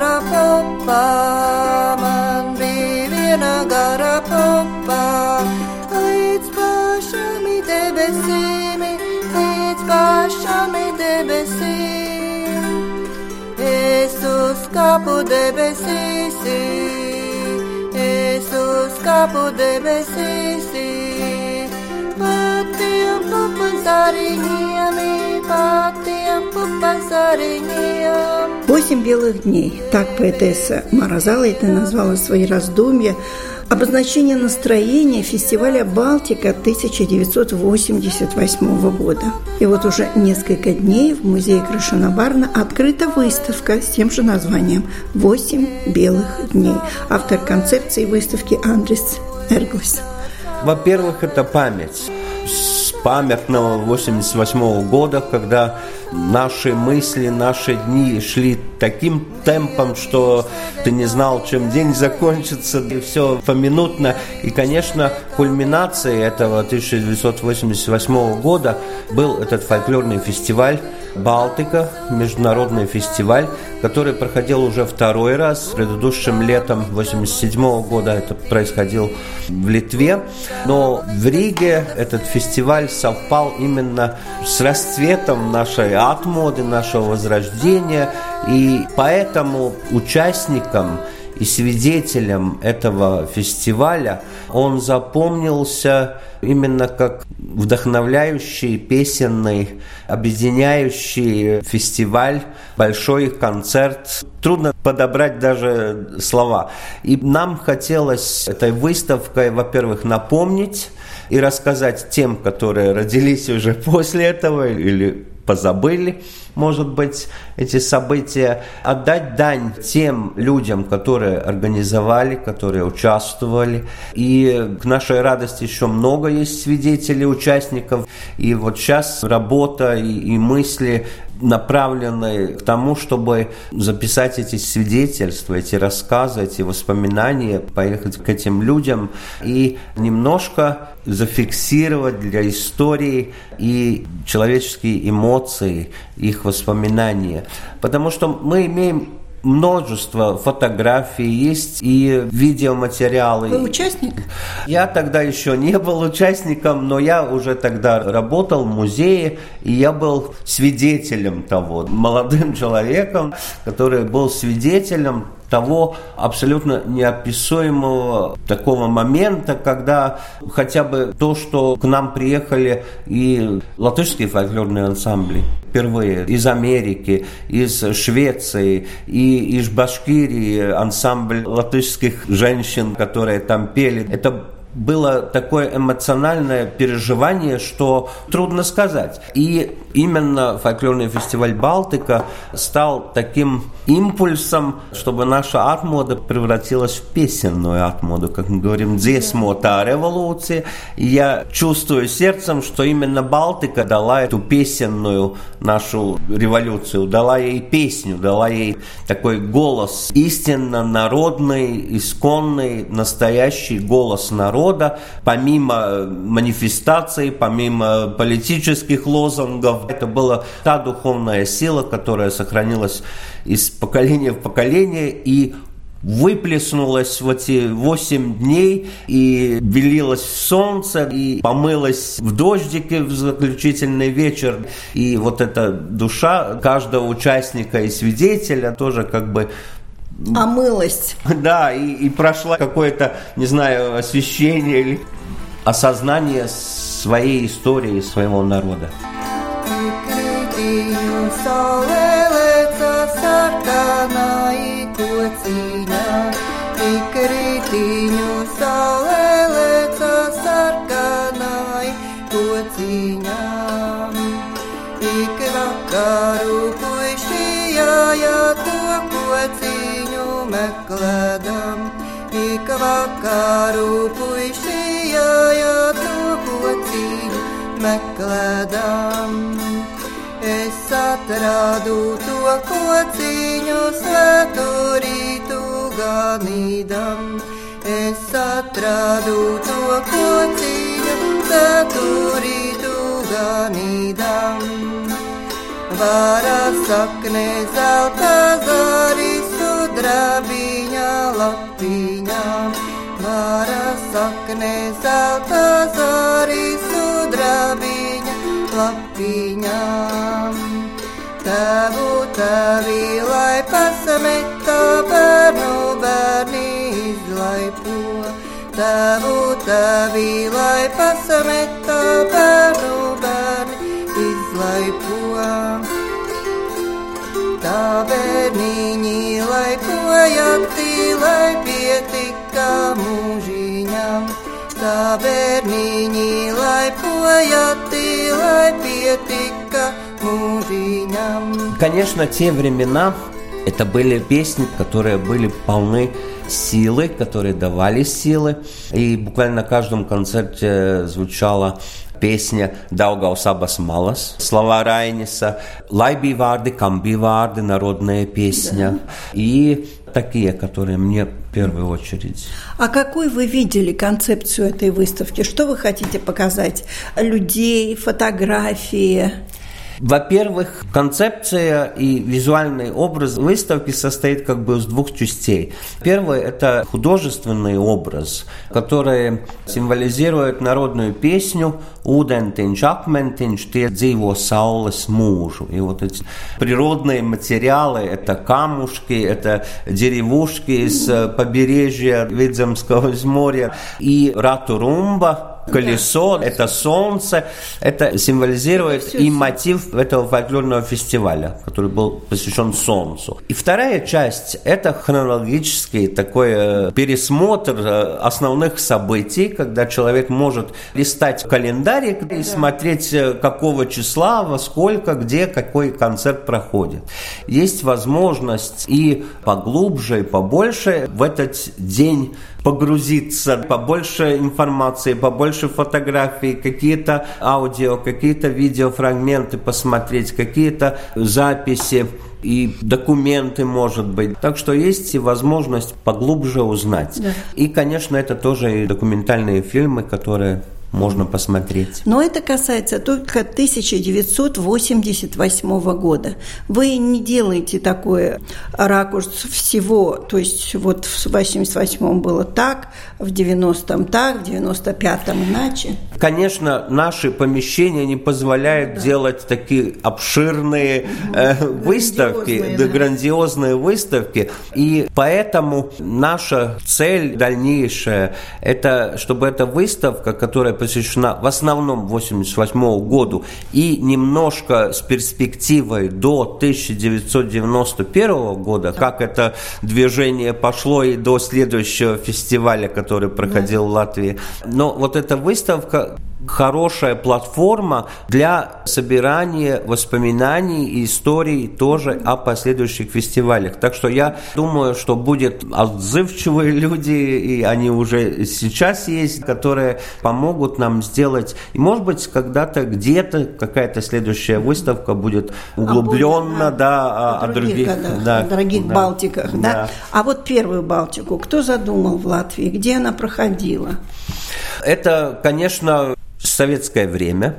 garapoppa, man bija viena garapoppa, līdz pašam debesīm, līdz pašam debesīm. Es uzkāpu debesīs, es uzkāpu debesīs, patiem papazariņiem, patiem. «Восемь белых дней» – так поэтесса Мара Залайта назвала свои раздумья обозначение настроения фестиваля «Балтика» 1988 года. И вот уже несколько дней в музее Крашенабарна открыта выставка с тем же названием «Восемь белых дней». Автор концепции выставки Андрес Эрглес. Во-первых, это память с памятного 88 года, когда наши мысли, наши дни шли таким темпом, что ты не знал, чем день закончится, и все поминутно. И, конечно, кульминацией этого 1988 года был этот фольклорный фестиваль «Балтика», международный фестиваль, который проходил уже второй раз. Предыдущим летом 1987 года это происходил в Литве. Но в Риге этот фестиваль совпал именно с расцветом нашей отмоды, нашего возрождения. И поэтому участникам и свидетелем этого фестиваля он запомнился именно как вдохновляющий, песенный, объединяющий фестиваль, большой концерт. Трудно подобрать даже слова. И нам хотелось этой выставкой, во-первых, напомнить и рассказать тем, которые родились уже после этого или позабыли, может быть, эти события, отдать дань тем людям, которые организовали, которые участвовали. И к нашей радости еще много есть свидетелей, участников. И вот сейчас работа и, и мысли направлены к тому, чтобы записать эти свидетельства, эти рассказы, эти воспоминания, поехать к этим людям и немножко зафиксировать для истории и человеческие эмоции, их воспоминания. Потому что мы имеем множество фотографий, есть и видеоматериалы. Вы участник? Я тогда еще не был участником, но я уже тогда работал в музее, и я был свидетелем того, молодым человеком, который был свидетелем того абсолютно неописуемого такого момента, когда хотя бы то, что к нам приехали и латышские фольклорные ансамбли впервые из Америки, из Швеции и из Башкирии ансамбль латышских женщин, которые там пели. Это было такое эмоциональное переживание, что трудно сказать. И именно фольклорный фестиваль «Балтика» стал таким импульсом, чтобы наша атмода превратилась в песенную атмоду, как мы говорим, дзесмота революция. И я чувствую сердцем, что именно Балтика дала эту песенную нашу революцию, дала ей песню, дала ей такой голос, истинно народный, исконный, настоящий голос народа, народа, помимо манифестаций, помимо политических лозунгов. Это была та духовная сила, которая сохранилась из поколения в поколение и выплеснулась в эти восемь дней и белилась в солнце, и помылась в дождике в заключительный вечер. И вот эта душа каждого участника и свидетеля тоже как бы омылась. Да, и, и прошла какое-то, не знаю, освещение или осознание своей истории, своего народа. Vakaru puiši meklēdam. Ik vakaru puiši ja to kociņu meklēdam. Es atradu to kociņu svēturītu ganīdam. Es atradu to kociņu svēturītu ganīdam. Vara sakne zelta zari sudrabiņa lapiņā. Vara sakne zelta zari sudrabiņa lapiņā. Tēvu tevi, lai pasameta bērnu bērni izlaipo. Tēvu tevi, lai pasameta bērnu bērni izlaipo. Tā bērniņi laipojati, lai pietika mūžiņam. Tā bērniņi laipojati, lai pietika mūžiņam. Конечно, те времена это были песни, которые были полны силы, которые давали силы. И буквально на каждом концерте звучала песня «Daugaus abas malas», слова Райниса, «Lai bija vārdi, kam bija vārdi», народная песня. И такие, которые мне в первую очередь. А какой вы видели концепцию этой выставки? Что вы хотите показать? Людей, фотографии? Во-первых, концепция и визуальный образ выставки состоит как бы из двух частей. Первый – это художественный образ, который символизирует народную песню «Ūdentiņš, akmentiņš, tie dzīvo saules mūžу». И вот эти природные материалы – это камушки, это деревушки с побережья Видземского моря и ратурумба – колесо, да. это солнце, это символизирует и мотив этого фольклорного фестиваля, который был посвящен солнцу. И вторая часть – это хронологический такой э, пересмотр э, основных событий, когда человек может листать календарик и смотреть, э, какого числа, во сколько, где, какой концерт проходит. Есть возможность и поглубже, и побольше в этот день погрузиться, побольше информации, побольше фотографий, какие-то аудио, какие-то видеофрагменты посмотреть, какие-то записи и документы, может быть. Так что есть и возможность поглубже узнать. Да. И, конечно, это тоже и документальные фильмы, которые можно посмотреть. Но это касается только 1988 года. Вы не делаете такой ракурс всего, то есть вот в 88 было так, в 90-м так, в 95-м иначе. Конечно, наши помещения не позволяют да. делать такие обширные э, выставки, да. грандиозные выставки, и поэтому наша цель дальнейшая – это чтобы эта выставка, которая посвящена в основном 1988 году и немножко с перспективой до 1991 года, как это движение пошло и до следующего фестиваля, который проходил да. в Латвии. Но вот эта выставка хорошая платформа для собирания воспоминаний и историй тоже о последующих фестивалях. Так что я думаю, что будет отзывчивые люди, и они уже сейчас есть, которые помогут нам сделать. И может быть, когда-то где-то какая-то следующая выставка будет углубленно, а да, о, о других, годах, да, о других да, Балтиках, да. да. А вот первую Балтику кто задумал в Латвии? Где она проходила? Это, конечно, советское время.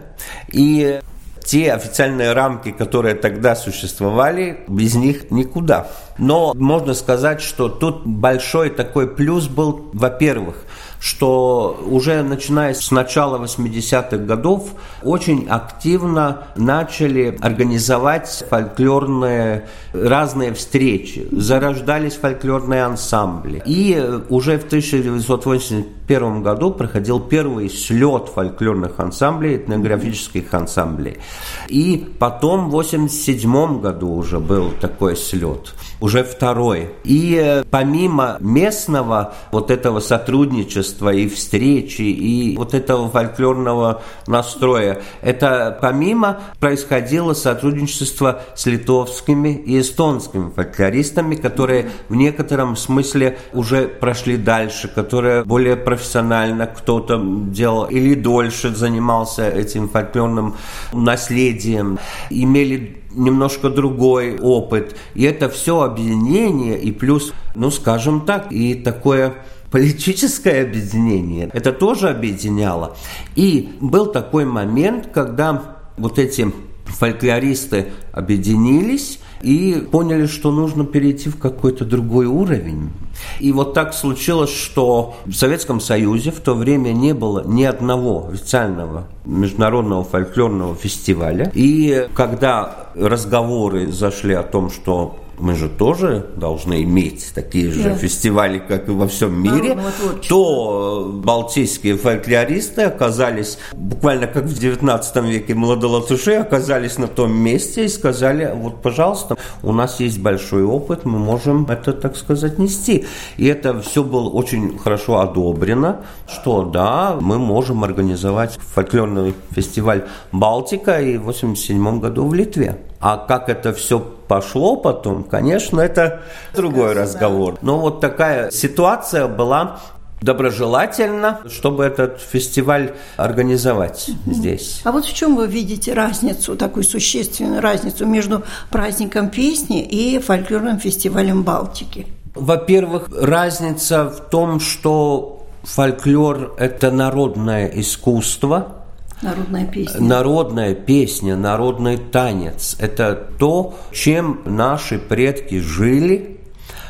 И те официальные рамки, которые тогда существовали, без них никуда. Но можно сказать, что тут большой такой плюс был, во-первых, что уже начиная с начала 80-х годов очень активно начали организовать фольклорные разные встречи, зарождались фольклорные ансамбли. И уже в 1981 1981 году проходил первый слет фольклорных ансамблей, этнографических ансамблей. И потом в 1987 году уже был такой слет, уже второй. И э, помимо местного вот этого сотрудничества и встречи, и вот этого фольклорного настроя, это помимо происходило сотрудничество с литовскими и эстонскими фольклористами, которые в некотором смысле уже прошли дальше, которые более профессионально кто-то делал или дольше занимался этим фольклорным наследием, имели немножко другой опыт. И это все объединение и плюс, ну скажем так, и такое политическое объединение. Это тоже объединяло. И был такой момент, когда вот эти фольклористы объединились и поняли, что нужно перейти в какой-то другой уровень. И вот так случилось, что в Советском Союзе в то время не было ни одного официального международного фольклорного фестиваля. И когда разговоры зашли о том, что мы же тоже должны иметь такие же да. фестивали, как и во всем мире, то балтийские фольклористы оказались, буквально как в 19 веке молодолатыши, оказались на том месте и сказали, вот, пожалуйста, у нас есть большой опыт, мы можем это, так сказать, нести. И это все было очень хорошо одобрено, что да, мы можем организовать фольклорный фестиваль «Балтика» и в 87 году в Литве. А как это все пошло потом, конечно, это другой разговор. Но вот такая ситуация была доброжелательно, чтобы этот фестиваль организовать здесь. А вот в чем вы видите разницу, такую существенную разницу между праздником песни и фольклорным фестивалем Балтики? Во-первых, разница в том, что фольклор – это народное искусство – Народная песня. Народная песня, народный танец – это то, чем наши предки жили,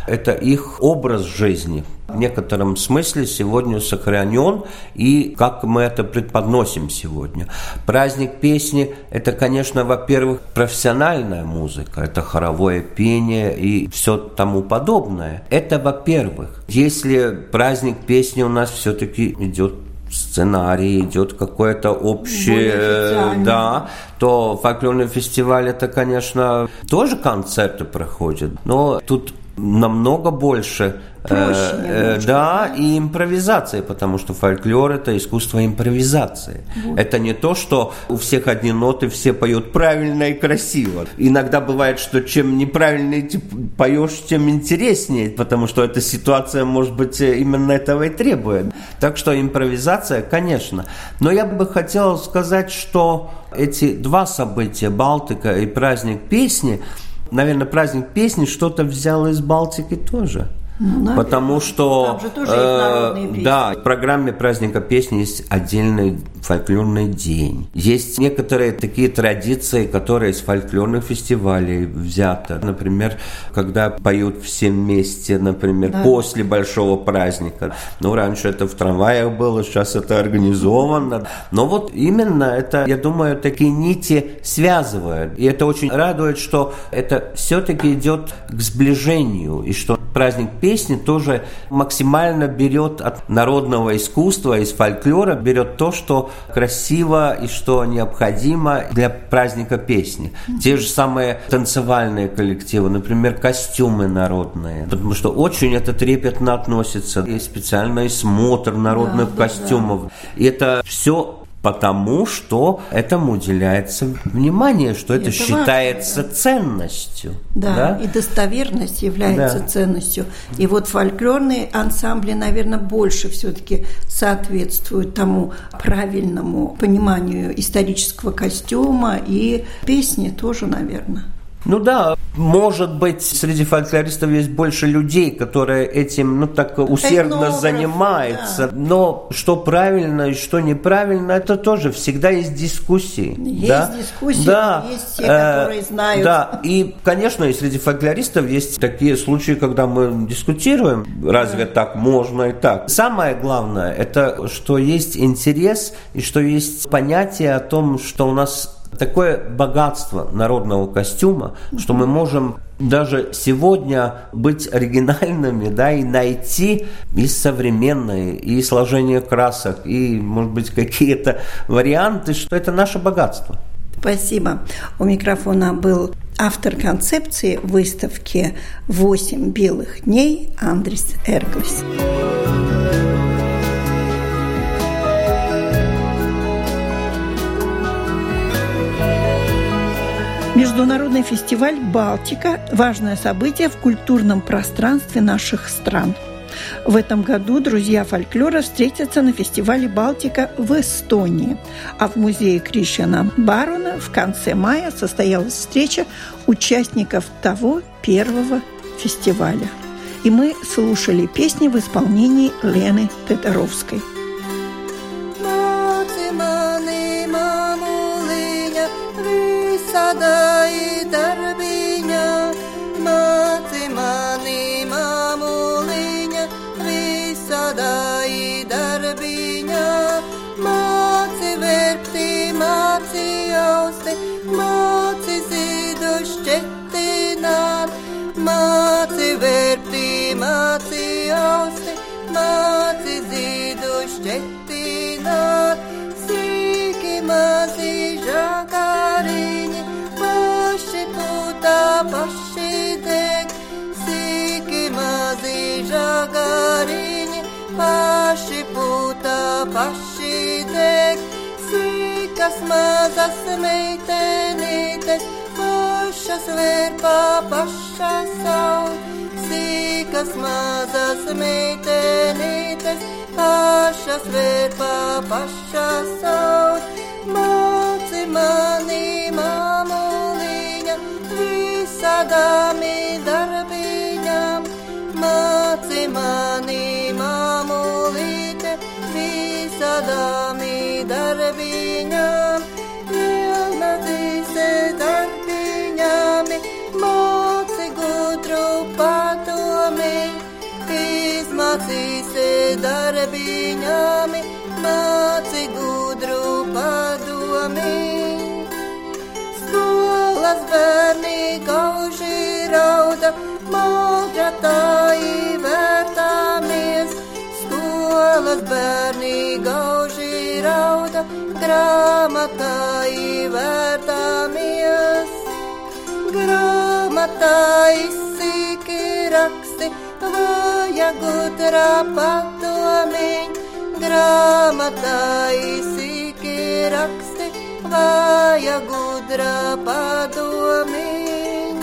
это их образ жизни. В некотором смысле сегодня сохранен, и как мы это преподносим сегодня. Праздник песни – это, конечно, во-первых, профессиональная музыка, это хоровое пение и все тому подобное. Это во-первых. Если праздник песни у нас все-таки идет сценарий, идет какое-то общее, да, то фольклорный фестиваль это, конечно, тоже концерты проходят, но тут намного больше Проще э, э да, и импровизация, потому что фольклор это искусство импровизации. Вот. Это не то, что у всех одни ноты, все поют правильно и красиво. Иногда бывает, что чем неправильно ты поешь, тем интереснее, потому что эта ситуация, может быть, именно этого и требует. Так что импровизация, конечно. Но я бы хотел сказать, что эти два события, Балтика и праздник песни, наверное, праздник песни что-то взял из Балтики тоже. Ну, Потому что э, да, в программе праздника песни есть отдельный фольклорный день. Есть некоторые такие традиции, которые из фольклорных фестивалей взяты. Например, когда поют все вместе, например, да. после большого праздника. Ну, раньше это в трамваях было, сейчас это организовано. Но вот именно это, я думаю, такие нити связывают. И это очень радует, что это все-таки идет к сближению, и что праздник песни песни тоже максимально берет от народного искусства, из фольклора, берет то, что красиво и что необходимо для праздника песни. Те же самые танцевальные коллективы, например, костюмы народные, потому что очень это трепетно относится. Есть специальный смотр народных да, костюмов. Да, да. И это все потому что этому уделяется внимание, что это, это считается важно, ценностью. Да, да, и достоверность является да. ценностью. И вот фольклорные ансамбли, наверное, больше все-таки соответствуют тому правильному пониманию исторического костюма и песни тоже, наверное. Ну да, может быть, среди фольклористов есть больше людей, которые этим, ну так усердно занимаются. Да. Но что правильно и что неправильно, это тоже всегда есть дискуссии. Есть да? дискуссии, да. есть те, которые знают. Да, и, конечно, и среди фольклористов есть такие случаи, когда мы дискутируем, разве да. так можно и так. Самое главное, это что есть интерес и что есть понятие о том, что у нас такое богатство народного костюма, что мы можем даже сегодня быть оригинальными, да, и найти и современные, и сложение красок, и, может быть, какие-то варианты, что это наше богатство. Спасибо. У микрофона был автор концепции выставки «Восемь белых дней» Андрис Эрглис. Международный фестиваль «Балтика» – важное событие в культурном пространстве наших стран. В этом году друзья фольклора встретятся на фестивале «Балтика» в Эстонии. А в музее Кришина Барона в конце мая состоялась встреча участников того первого фестиваля. И мы слушали песни в исполнении Лены Тетеровской. sadai mazas meitenītes, pašas vērpā pašā savu, sīkas mazas meitenītes, pašas vērpā pašā savu, māci mani māmuliņa, visādāmi darbiņām. Izmācīsi darbiņāmi, māci gudru padomi skolas bērni gauži rauda, malgratāji vērtāmies. Skolas bērni gauži rauda, grāmatāji vērtāmies. Grāmatā izsīki raksti, vajag gudrā padomiņ. Grāmatā izsīki raksti, vajag gudrā gudra padomiņ.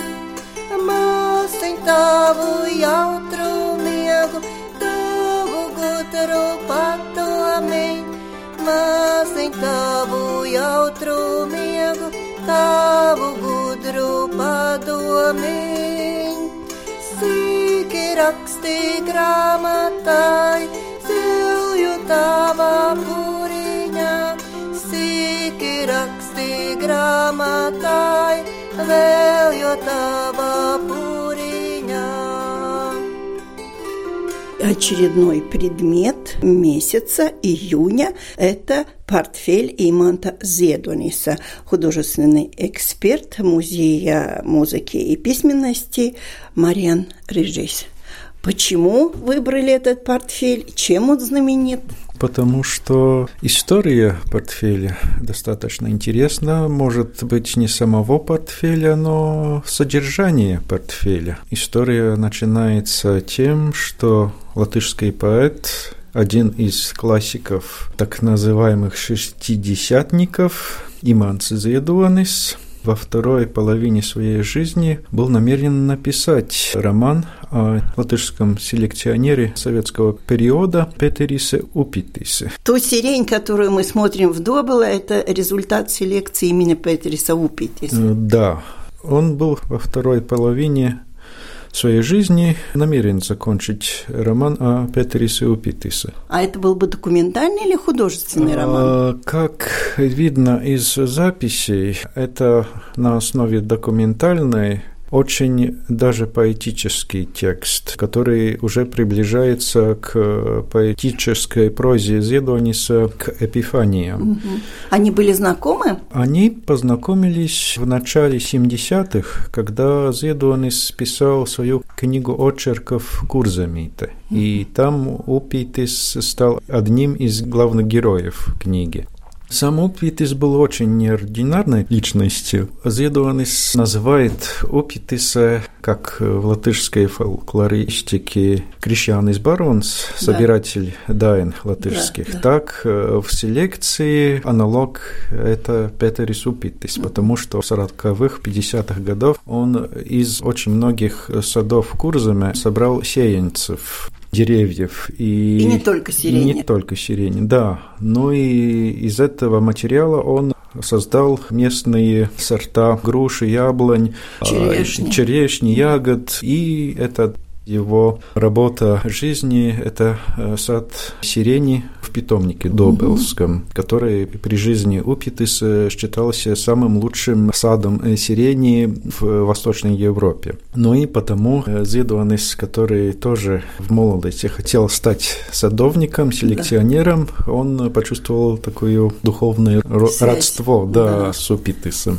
Māsiņ tavu jautru miegu, tavu gudru padomiņ. Māsiņ tavu jautru miegu, tavu gudru padomiņ. Sīki raksti grāmatai, zilju tavā puriņā, sīki raksti grāmatai, vēl jo tava puriņā. Очередной предмет месяца июня – это портфель Иманта Зедуниса, художественный эксперт Музея музыки и письменности Мариан Режис. Почему выбрали этот портфель? Чем он знаменит? потому что история портфеля достаточно интересна. Может быть, не самого портфеля, но содержание портфеля. История начинается тем, что латышский поэт один из классиков так называемых шестидесятников Иманс Зедуанис во второй половине своей жизни был намерен написать роман о латышском селекционере советского периода Петерисе Упитисе. Ту сирень, которую мы смотрим в Добыло, это результат селекции именно Петериса Упитиса. Э, да, он был во второй половине своей жизни намерен закончить роман о Петерисе Упитисе. А это был бы документальный или художественный роман? А, как видно из записей, это на основе документальной очень даже поэтический текст, который уже приближается к поэтической прозе Зедониса, к эпифаниям. Угу. Они были знакомы? Они познакомились в начале 70-х, когда Зедонис писал свою книгу очерков Курзамита. Угу. И там Упитис стал одним из главных героев книги. Сам Опитис был очень неординарной личностью. Зедуанис называет Опитиса, как в латышской фольклористике Кришьянис Баронс, собиратель да. дайн латышских, да, да. так в селекции аналог это Петерис Упитис, потому что в 40-х, 50-х годов он из очень многих садов Курзаме собрал сеянцев деревьев. И, и не только сирени. Не только сирени, да. Но и из этого материала он создал местные сорта груши, яблонь, черешни, черешни ягод. И это его работа жизни – это э, сад сирени в питомнике Добелском, угу. который при жизни Упитиса считался самым лучшим садом э, сирени в Восточной Европе. Ну и потому э, Зидуанис, который тоже в молодости хотел стать садовником, селекционером, да. он почувствовал такое духовное Связь. родство да, да. с Упитисом.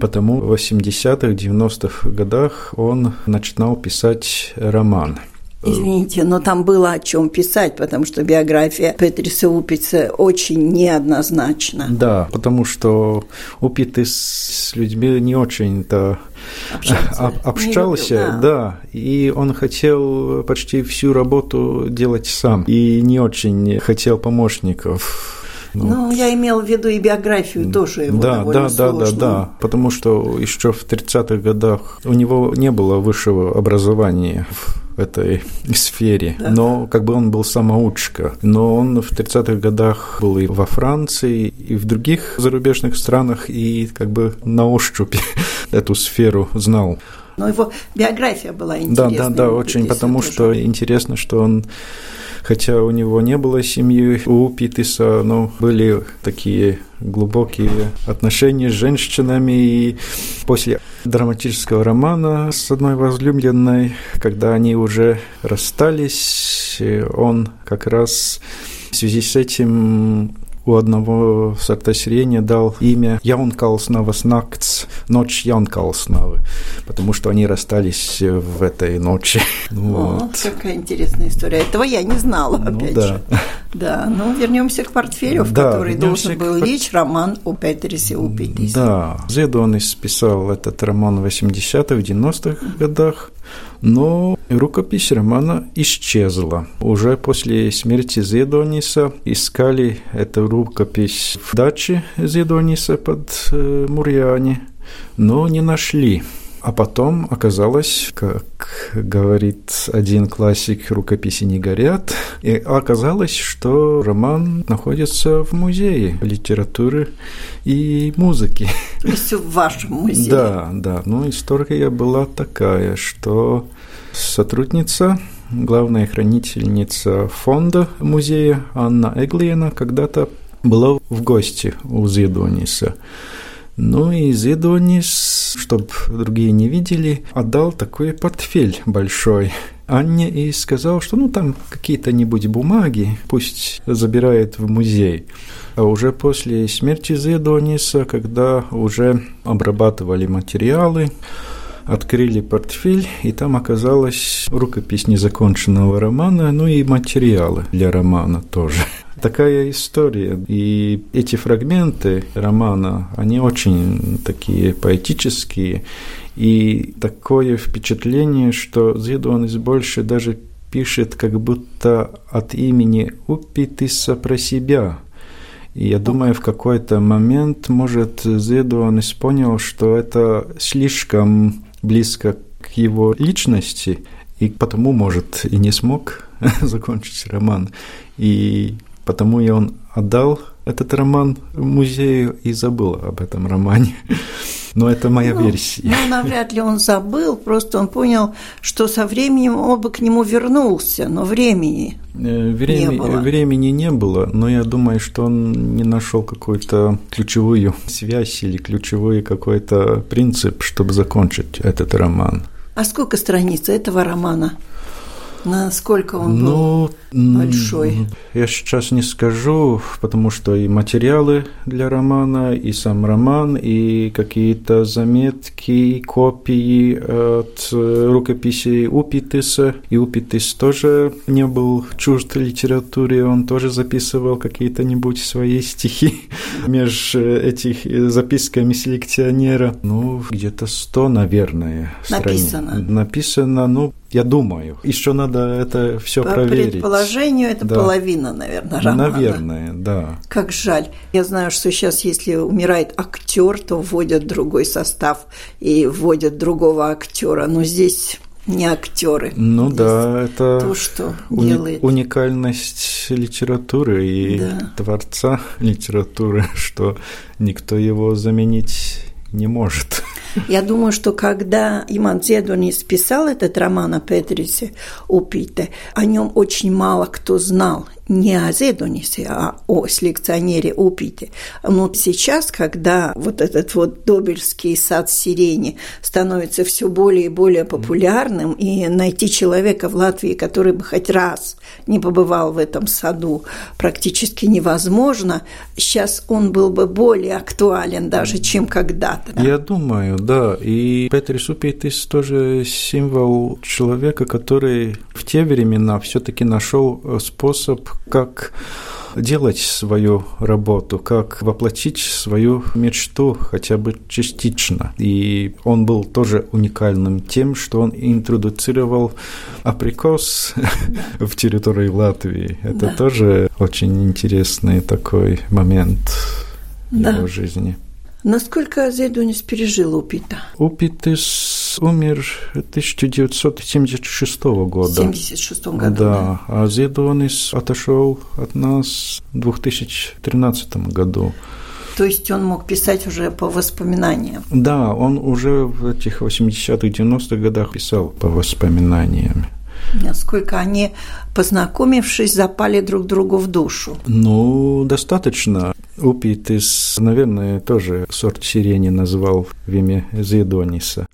Потому в 80-х, 90-х годах он начинал писать роман. Извините, но там было о чем писать, потому что биография Петриса Упица очень неоднозначна. Да, потому что Упитис с людьми не очень-то общался, общался любил, да. да, и он хотел почти всю работу делать сам, и не очень хотел помощников ну, ну, я имел в виду и биографию тоже его да, да, да, да, да, потому что еще в 30-х годах у него не было высшего образования в этой сфере, да. но как бы он был самоучка. Но он в 30-х годах был и во Франции, и в других зарубежных странах, и как бы на ощупь эту сферу знал. Но его биография была интересная. Да, да, да, очень, потому что интересно, что он хотя у него не было семьи, у Питиса, но были такие глубокие отношения с женщинами, и после драматического романа с одной возлюбленной, когда они уже расстались, он как раз в связи с этим у одного сорта дал имя Яункалснавас Накц, ночь Яункалснавы, потому что они расстались в этой ночи. Вот. О, какая интересная история. Этого я не знала, ну, опять да. же. Да, ну вернемся к портфелю, в да, который должен был к... лечь роман о Петерисе Упитисе. Да, Зедонис писал этот роман в 80-х, 90-х годах. Но рукопись романа исчезла. Уже после смерти Зедониса искали эту рукопись в даче Зедониса под э, Мурьяне, но не нашли. А потом оказалось, как говорит один классик, рукописи не горят, и оказалось, что роман находится в музее литературы и музыки. То есть в вашем музее? Да, да. Ну, история была такая, что сотрудница главная хранительница фонда музея Анна Эглиена когда-то была в гости у Зидониса. Ну и Зидонис, чтобы другие не видели, отдал такой портфель большой Анне и сказал, что ну там какие-то-нибудь бумаги пусть забирает в музей. А уже после смерти Зедониса, когда уже обрабатывали материалы, открыли портфель, и там оказалась рукопись незаконченного романа, ну и материалы для романа тоже такая история. И эти фрагменты романа, они очень такие поэтические. И такое впечатление, что Зидуанис больше даже пишет как будто от имени Упитиса про себя. И я думаю, в какой-то момент, может, Зедуанис понял, что это слишком близко к его личности, и потому, может, и не смог закончить роман. И потому и он отдал этот роман в музее и забыл об этом романе. Но это моя ну, версия. Ну, навряд ли он забыл, просто он понял, что со временем он бы к нему вернулся, но времени Э, Времени, не было. Времени не было, но я думаю, что он не нашел какую-то ключевую связь или ключевой какой-то принцип, чтобы закончить этот роман. А сколько страниц этого романа? Насколько он был? Ну, м, большой? Я сейчас не скажу, потому что и материалы для романа, и сам роман, и какие-то заметки, копии от э, рукописей Упитиса. И Упитис тоже не был чужд литературе, он тоже записывал какие-то-нибудь свои стихи между этих э, записками селекционера. Ну, где-то сто, наверное, страниц. Написано. Написано, ну, я думаю. Еще надо это все По проверить. предположению, это Да. половина, наверное, романа. Наверное, да. Как жаль. Я знаю, что сейчас, если умирает актер, то вводят другой состав и вводят другого актера. Но здесь не актеры. Ну Здесь да, это То, что уни- делает. уникальность литературы и Да. творца литературы, что никто его заменить не может. Я думаю, что когда Иман Зедонис писал этот роман о Петрисе Упите, о нем очень мало кто знал. Не о Зедонисе, а о селекционере Упите. Но сейчас, когда вот этот вот Добельский сад сирени становится все более и более популярным, и найти человека в Латвии, который бы хоть раз не побывал в этом саду, практически невозможно, сейчас он был бы более актуален даже, чем когда-то. да. Я думаю, да. И Петрис Упитис тоже символ человека, который в те времена все-таки нашел способ, как делать свою работу, как воплотить свою мечту хотя бы частично. И он был тоже уникальным тем, что он интродуцировал априкос в территории Латвии. Это Да. тоже очень интересный такой момент Да. его жизни. Насколько Зедонис пережил Упита? Упитис умер 1976 В года. 76 году. Да, а Зедонис отошел от нас в 2013 году. То есть он мог писать уже по воспоминаниям. Да, он уже в этих 80-х, 90-х годах писал по воспоминаниям. Насколько они, познакомившись, запали друг другу в душу. Ну, достаточно. Упитис, наверное, тоже сорт сирени назвал в имя Зедониса.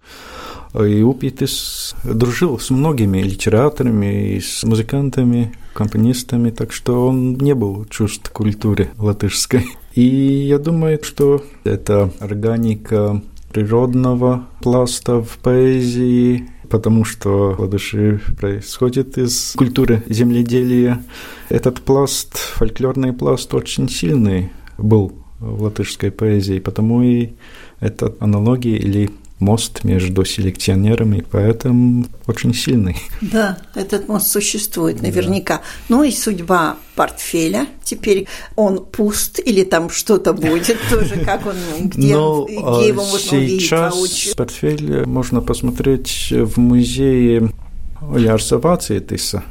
И Упитис дружил с многими литераторами, и с музыкантами, компонистами, так что он не был чужд культуре латышской. И я думаю, что это органика природного пласта в поэзии, потому что латыши происходит из культуры земледелия. Этот пласт, фольклорный пласт, очень сильный был в латышской поэзии, потому и это аналогия или мост между селекционером и поэтом очень сильный. Да, этот мост существует наверняка. Ну и судьба портфеля. Теперь он пуст или там что-то будет тоже, как он, где, Но где а, его можно увидеть сейчас воочию. портфель можно посмотреть в музее Ярса Вацитиса,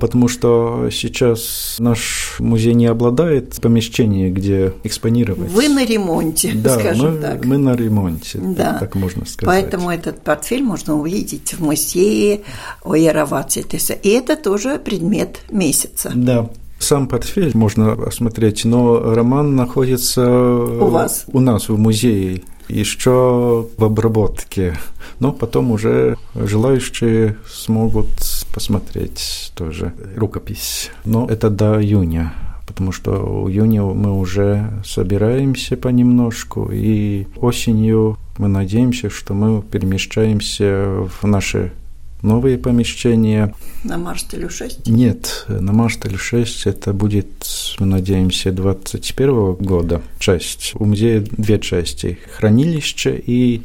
потому что сейчас наш музей не обладает помещением, где экспонировать. Вы на ремонте, да, скажем мы, так. мы на ремонте, Да. так можно сказать. Поэтому этот портфель можно увидеть в музее Оера Вацитиса. И это тоже предмет месяца. Да. Сам портфель можно осмотреть, но роман находится у вас? у нас в музее еще в обработке. Но потом уже желающие смогут посмотреть тоже рукопись. Но это до июня, потому что в июне мы уже собираемся понемножку, и осенью мы надеемся, что мы перемещаемся в наши новые помещения. На Марстелю 6. Нет, на Маштель 6 это будет, мы надеемся, 21 года часть. У музея две части. Хранилище и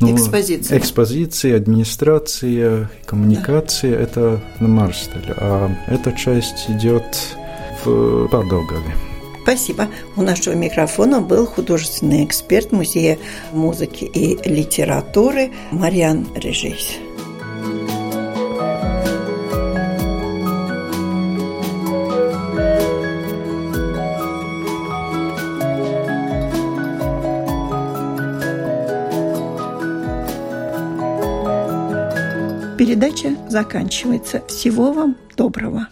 ну, Экспозиция. Экспозиция, администрация, коммуникация – это на Марстеле. А эта часть идет в Пардогове. Спасибо. У нашего микрофона был художественный эксперт Музея музыки и литературы Мариан Режейс. Передача заканчивается. Всего вам доброго.